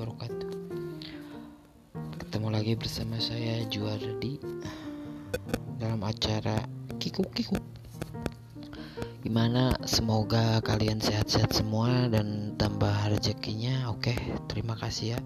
wabarakatuh. Bertemu lagi bersama saya Juardi Dalam acara Kiku Kiku. Gimana? Semoga kalian sehat-sehat semua dan tambah rezekinya. Oke terima kasih ya.